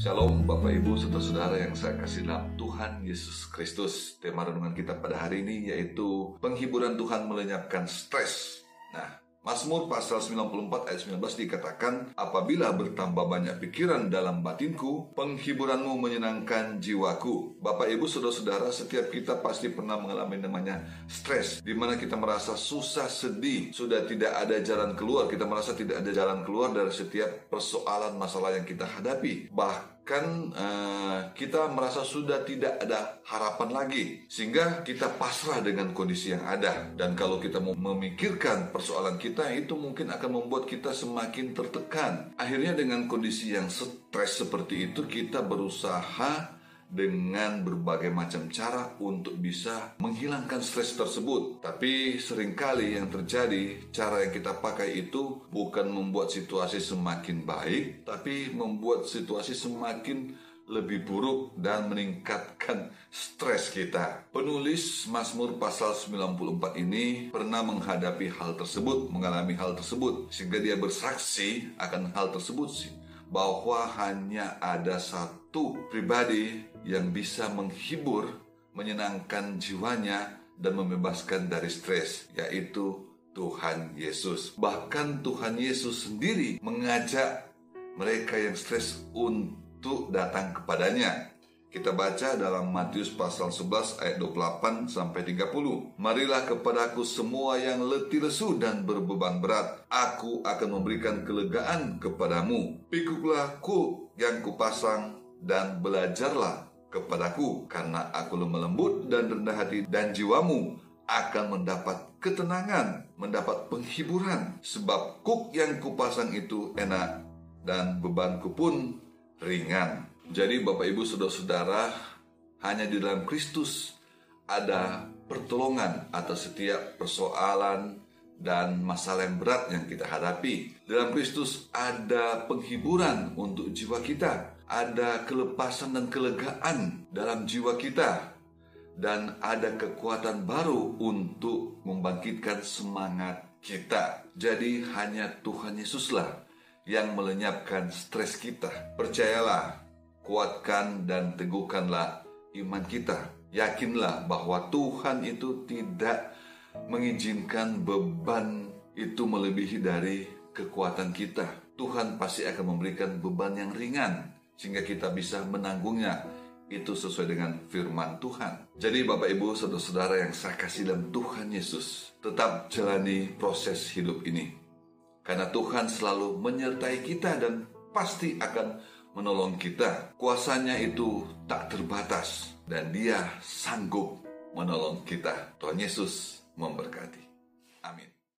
Bapak Ibu, saudara-saudara yang saya kasih dalam Tuhan Yesus Kristus. Tema renungan kita pada hari ini yaitu penghiburan Tuhan melenyapkan stres. Nah, Mazmur pasal 94 ayat 19 dikatakan, Apabila bertambah banyak pikiran dalam batinku, penghiburanmu menyenangkan jiwaku. Bapak, Ibu, Saudara-saudara, setiap kita pasti pernah mengalami namanya stres, di mana kita merasa susah, sedih, sudah tidak ada jalan keluar, kita merasa tidak ada jalan keluar dari setiap persoalan masalah yang kita hadapi. Bahkan kan uh, kita merasa sudah tidak ada harapan lagi sehingga kita pasrah dengan kondisi yang ada. Dan kalau kita mau memikirkan persoalan kita itu mungkin akan membuat kita semakin tertekan. Akhirnya dengan kondisi yang stres seperti itu kita berusaha dengan berbagai macam cara untuk bisa menghilangkan stres tersebut. Tapi sering kali yang terjadi, cara yang kita pakai itu bukan membuat situasi semakin baik, tapi membuat situasi semakin lebih buruk dan meningkatkan stres kita. Penulis Mazmur pasal 94 ini pernah menghadapi hal tersebut, mengalami hal tersebut, sehingga dia bersaksi akan hal tersebut sih bahwa hanya ada satu pribadi yang bisa menghibur, menyenangkan jiwanya, dan membebaskan dari stres, yaitu Tuhan Yesus. Bahkan Tuhan Yesus sendiri mengajak mereka yang stres untuk datang kepadanya. Kita baca dalam Matius pasal 11 ayat 28 sampai 30. Marilah kepadaku semua yang letih lesu dan berbeban berat. Aku akan memberikan kelegaan kepadamu. Pikulah ku yang kupasang dan belajarlah kepadaku karena aku lemah lembut dan rendah hati dan jiwamu akan mendapat ketenangan, mendapat penghiburan sebab kuk yang kupasang itu enak dan bebanku pun ringan. Jadi Bapak Ibu Saudara-saudara, hanya di dalam Kristus ada pertolongan atas setiap persoalan dan masalah yang berat yang kita hadapi. Dalam Kristus ada penghiburan untuk jiwa kita, ada kelepasan dan kelegaan dalam jiwa kita, dan ada kekuatan baru untuk membangkitkan semangat kita. Jadi hanya Tuhan Yesuslah yang melenyapkan stres kita. Percayalah, kuatkan dan teguhkanlah iman kita. Yakinlah bahwa Tuhan itu tidak mengizinkan beban itu melebihi dari kekuatan kita. Tuhan pasti akan memberikan beban yang ringan sehingga kita bisa menanggungnya. Itu sesuai dengan firman Tuhan. Jadi Bapak Ibu, saudara-saudara yang saya kasih dalam Tuhan Yesus, tetap jalani proses hidup ini. Karena Tuhan selalu menyertai kita dan pasti akan menolong kita. Kuasanya itu tak terbatas dan dia sanggup menolong kita. Tuhan Yesus memberkati. Amin.